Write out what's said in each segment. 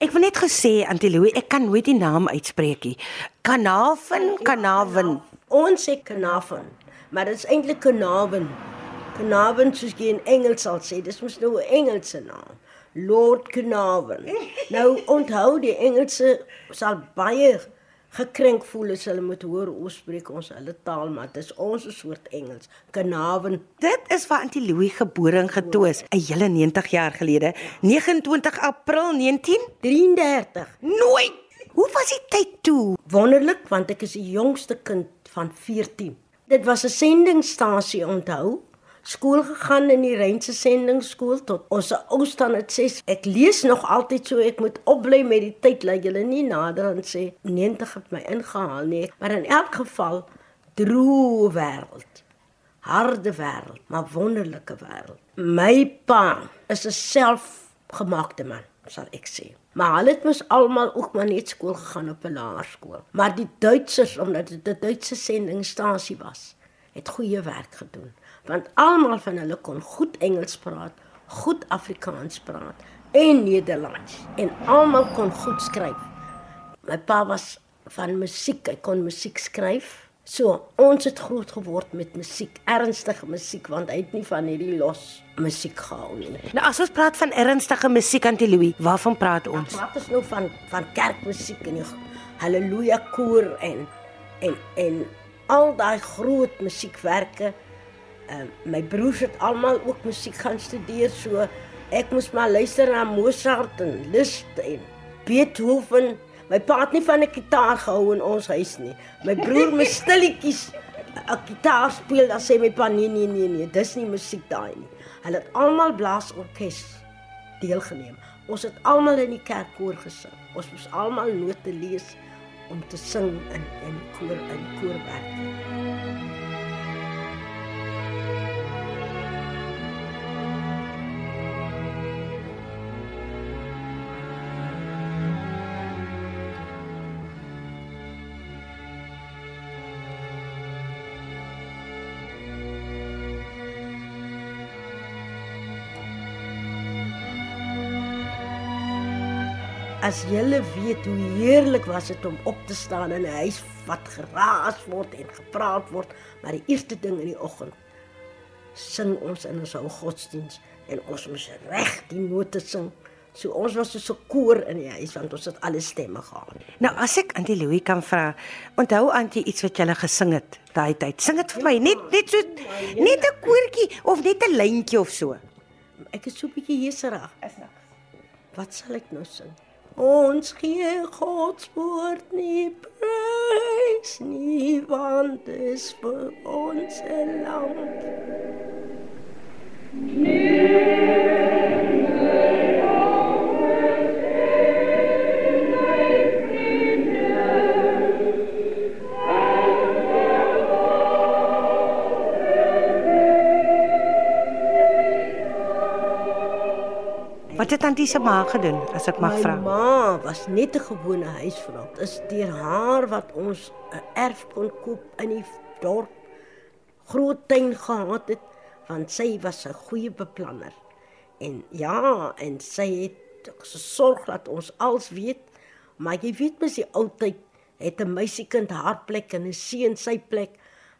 Ek wil net gesê Antiloe, ek kan nooit die naam uitspreek nie. Kanaven, Kanaven. Ons sê Kanaven, maar dit is eintlik Kanaven. Kanaven soos jy in Engels sal sê, dis mos nou 'n Engelse naam. Lord Kanaven. Nou onthou die Engelse sal baie gekrenk voel as hulle moet hoor ons spreek ons hulle taal, maar dit is ons soort Engels. Kanaven. Dit is waar Antiloe gebore en getoes 'n hele 90 jaar gelede, 29 April 1933. 33. Nooit. Hoe was die tyd toe? Wonderlik want ek is die jongste kind van 14. Dit was 'n sendingstasie onthou. Skool gegaan in die Reinse sendingskool tot ons ou staan dit sê ek lees nog altyd so ek moet opbly met die tyd laat julle nie nader aan sê 90 het my ingehaal nie maar in elk geval droe wêreld harde wêreld maar wonderlike wêreld my pa is 'n selfgemaakte man sal ek sê Maar hulle het mos almal ook maar net skool gegaan op 'n laerskool. Maar die Duitsers omdat dit 'n Duitse sendingstasie was, het goeie werk gedoen. Want almal van hulle kon goed Engels praat, goed Afrikaans praat en Nederlands en almal kon goed skryf. My pa was van musiek, hy kon musiek skryf. So, ons het groot geword met musiek, ernstige musiek want hy het nie van hierdie los musiek gehou nie. Nou as ons praat van ernstige musiek Antiloe, waarvan praat ons? Wat is nou van van kerkmusiek en die haleluja koor en en en al daai groot musiekwerke. Uh, my broers het almal ook musiek gaan studeer, so ek moes maar luister na Mozart en Liszt en Beethoven. My pa het nie van 'n gitaar gehou in ons huis nie. My broer moet stilletjies 'n gitaar speel, dan sê my pa nee nee nee nee, dis nie musiek daai nie. Hulle het almal blaasorkes deelgeneem. Ons het almal in die kerkkoor gesing. Ons moes almal note lees om te sing in in koor in koorwerk. As julle weet hoe heerlik was dit om op te staan in 'n huis wat geraas word en gepraat word, maar die eerste ding in die oggend sing ons in ons ou godsdiens en ons moes reg die note sing. So ons was so 'n koor in die huis want ons het alle stemme gehad. Nou as ek Antie Louis kan vra, onthou Antie iets wat jy gesing het daai tyd. Sing dit vir my, net net so net 'n koortjie of net 'n lyntjie of so. Ek is so 'n bietjie heserig. Is niks. Wat sal ek nou sing? Ons gee God se woord nie prys nie want dit is vir ons 'n lamp. Wat het Antie se ma gedoen as ek mag My vra? ma was net 'n gewone huisvrou. Dit is deur haar wat ons 'n erf kon koop in die dorp. Groot tuin gehad het want sy was 'n goeie beplanner. En ja, en sy het gesorg dat ons als weet, maar jy weet mos die ou tyd het 'n meisiekind haar plek en 'n seun sy plek.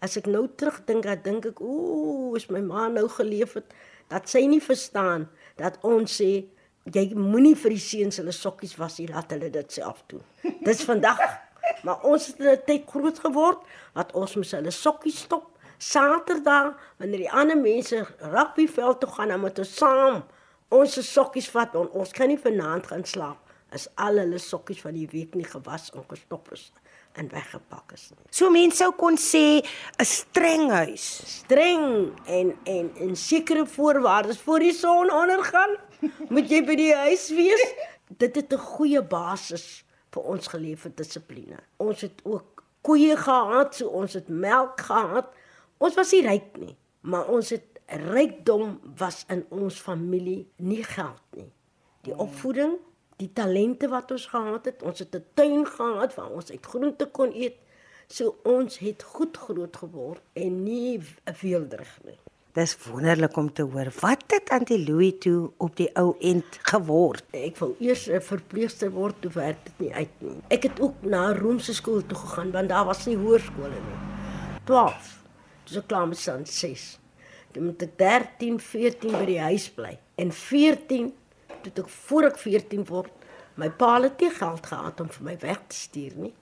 As ek nou terugdink, dan dink ek, ooh, as my ma nou geleef het, dat sy nie verstaan dat ons sê jy moenie vir die seuns hulle sokkies was nie, laat hulle dit self doen. Dis vandag. Maar ons het in 'n tyd groot geword wat ons moes hulle sokkies stop. Saterdag wanneer die ander mense rugbyveld toe gaan, dan moet ons saam ons sokkies vat en ons kan nie vanaand gaan slaap as al hulle sokkies van die week nie gewas en gestop is en weggepak is nie. So mense sou kon sê 'n streng huis. Streng en en en sekere voorwaardes voor die son ondergaan, moet jy by die huis wees. Dit het 'n goeie basis vir ons geleef vir dissipline. Ons het ook koeie gehad, so ons het melk gehad. Ons was nie ryk nie, maar ons het rykdom was in ons familie nie geld nie. Die opvoeding, die talente wat ons gehad het, ons het 'n tuin gehad waar ons uit groente kon eet. So ons het goed groot geword en nie weelderig nie. Dis wonderlik om te hoor. Wat het Antie Louis toe op die ou end geword? Ek wou eers 'n verpleegster word, toe werk dit nie uit nie. Ek het ook na Romse skool toe gegaan want daar was nie hoërskole nie. 12. Dis ek klaar met staan 6. Toe moet ek 13, 14 by die huis bly. En 14 toe ek voor ek 14 word, my pa het nie geld gehad om vir my weg te stuur nie.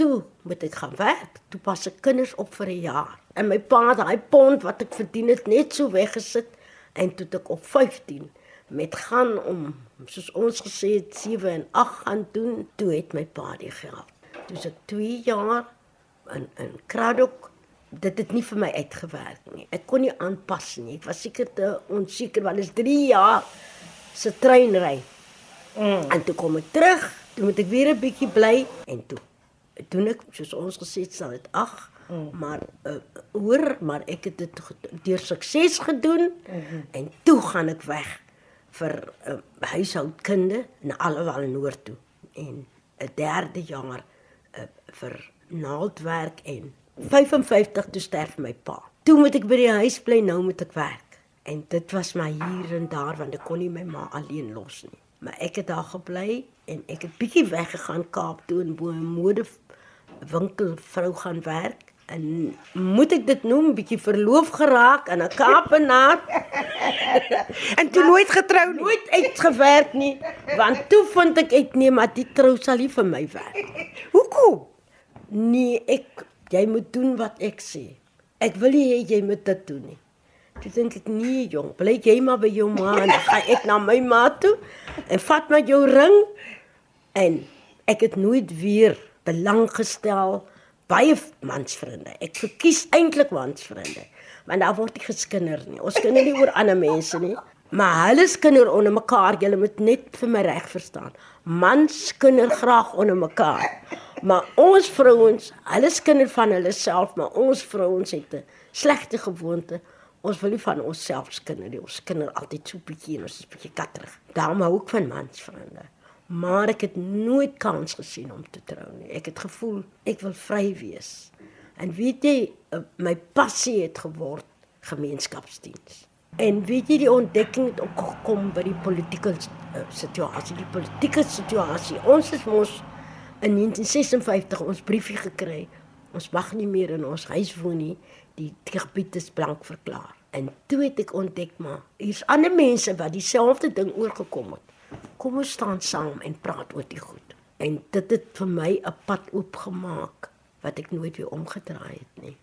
Toe moet ek gaan werk. Toe pas ek kinders op vir 'n jaar. En my pa het daai pond wat ek verdien het net so weggesit en toe ek op 15 met gaan om soos ons gesê het 7 en 8 gaan doen, toe het my pa die geld. Toe ek 2 jaar in in Kraddock dit het nie vir my uitgewerk nie. Ek kon nie aanpas nie. Ek was seker te onseker want dit is 3 jaar se treinry. Mm. En toe kom ek terug, toe moet ek weer 'n bietjie bly en toe doen ek soos ons gesê het sal dit ag mm. maar uh, hoor maar ek het dit deur sukses gedoen mm -hmm. en toe gaan ek weg vir uh, huishoudkunde na alwel noord toe en 'n derde jaar uh, vir naaldwerk en 55 toe sterf my pa. Toe moet ek by die huis bly, nou moet ek werk. En dit was my hier en daar want ek kon nie my ma alleen los nie. Maar ek het daar gebly en ek het bietjie weggegaan Kaap toe en bo 'n mode winkelvrou gaan werk. En moet ek dit noem bietjie verloof geraak aan 'n Kaapenaar. En toe nooit getrou nie. Nooit uitgewerk nie want toe vind ek uit nee maar die trou sal nie vir my werk hoekom? Nee ek jy moet doen wat ek sê. Ek wil nie hê jy moet dit doen nie toe dink ek nee jong bly jy maar by jou ma en dan gaan ek na my ma toe en vat maar jou ring en ek het nooit weer belang gestel baie mansvriende. Ek verkies eintlik mansvriende. Want daar word nie geskinder nie. Ons skinder nie oor ander mense nie. Maar hulle skinder onder mekaar. Jy moet net vir my reg verstaan. Mans skinder graag onder mekaar. Maar ons vrouens, hulle skinder van hulle self, maar ons vrouens het 'n slegte gewoonte. Ons wil nie van onsself skinder nie. Ons skinder altyd so bietjie en ons is bietjie katterig. Daarom hou ek van mansvriende maar ek het nooit kans gesien om te trou nie. Ek het gevoel ek wil vry wees. En weet jy, eh, my passie het geword gemeenskapsdiens. En weet jy die ontdekking het ook gekom by die politieke uh, situasie, die politieke situasie. Ons het mos in 1956 ons briefie gekry. Ons mag nie meer in ons huis woon nie. Die gebied is blank verklaar. En toe het ek ontdek maar hier's ander mense wat dieselfde ding oorgekom het kom ons staan saam en praat oor die goed. En dit het vir my 'n pad oopgemaak wat ek nooit weer omgedraai het nie.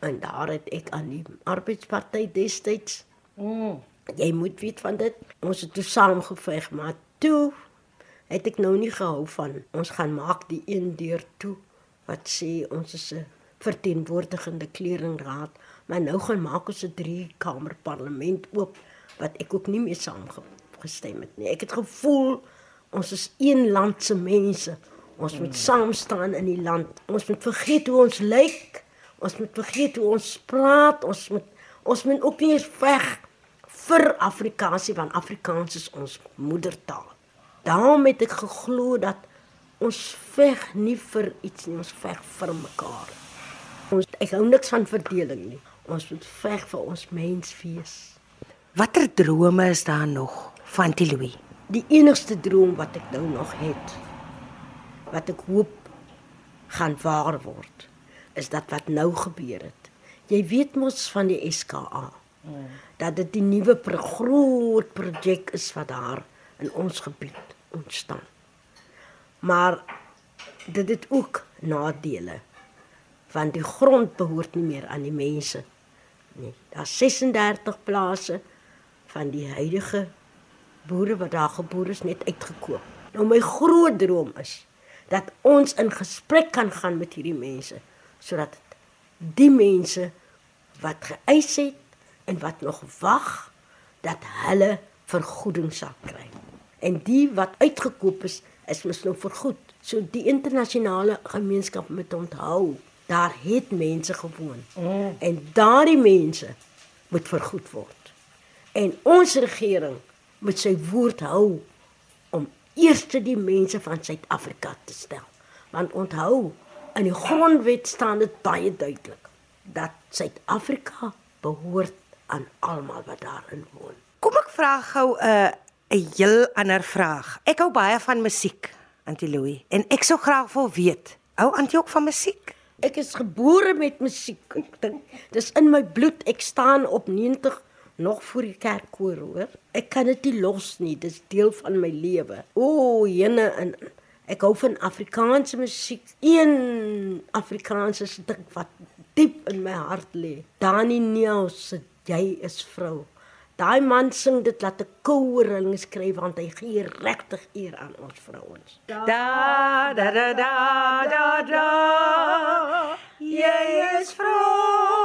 En daar het ek aan die arbeidsparty destyds. Mm. Jy moet weet van dit. Ons het toe saam geveg, maar toe het ek nou nie gehou van ons gaan maak die een deur toe wat sê ons is 'n verteenwoordigende kleringraad, maar nou gaan maak ons 'n drie kamer parlement oop wat ek ook nie meer saamgewerk gestem het nie. Ek het gevoel ons is een land se mense. Ons moet hmm. saam staan in die land. Ons moet vergeet hoe ons lyk. Ons moet vergeet hoe ons praat. Ons moet ons moet ook nie eens veg vir Afrikaansie want Afrikaans is ons moedertaal. Daarom het ek geglo dat ons veg nie vir iets nie, ons veg vir mekaar. Ons ek hou niks van verdeling nie. Ons moet veg vir ons menswees. Watter drome is daar nog van Tiloui. Die enigste droom wat ek nou nog het, wat ek hoop gaan waar word, is dat wat nou gebeur het. Jy weet mos van die SKA. Dat dit die nuwe groot projek is wat daar in ons gebied ontstaan. Maar dit het ook nadele want die grond behoort nie meer aan die mense nie. Daar's 36 plase van die huidige boere wat daar geboor is net uitgekoop. Nou my groot droom is dat ons in gesprek kan gaan met hierdie mense sodat die mense wat geëis het en wat nog wag dat hulle vergoeding sal kry. En die wat uitgekoop is, is mos nou vergoed. So die internasionale gemeenskap moet onthou, daar het mense gewoon. Mm. En daardie mense moet vergoed word. En ons regering moet sy woord hou om eers die mense van Suid-Afrika te stel. Want onthou, in die grondwet staan dit baie duidelik dat Suid-Afrika behoort aan almal wat daarin woon. Kom ek vra gou 'n uh, 'n heel ander vraag. Ek hou baie van musiek, Auntie Louie, en ek sou graag wil weet, hou Auntie ook van musiek? Ek is gebore met musiek. Ek dink dis in my bloed. Ek staan op 90 nog voor die kerkkoor, hoor. Ek kan dit nie los nie. Dis deel van my lewe. O, jene en ek hou van Afrikaanse musiek. Een Afrikaanse stuk wat diep in my hart lê. Dani Neus se Jy is vrou. Daai man sing dit laat 'n kouering skryf want hy gee regtig eer aan ons vrouens. Da da da da da da. Jy is vrou.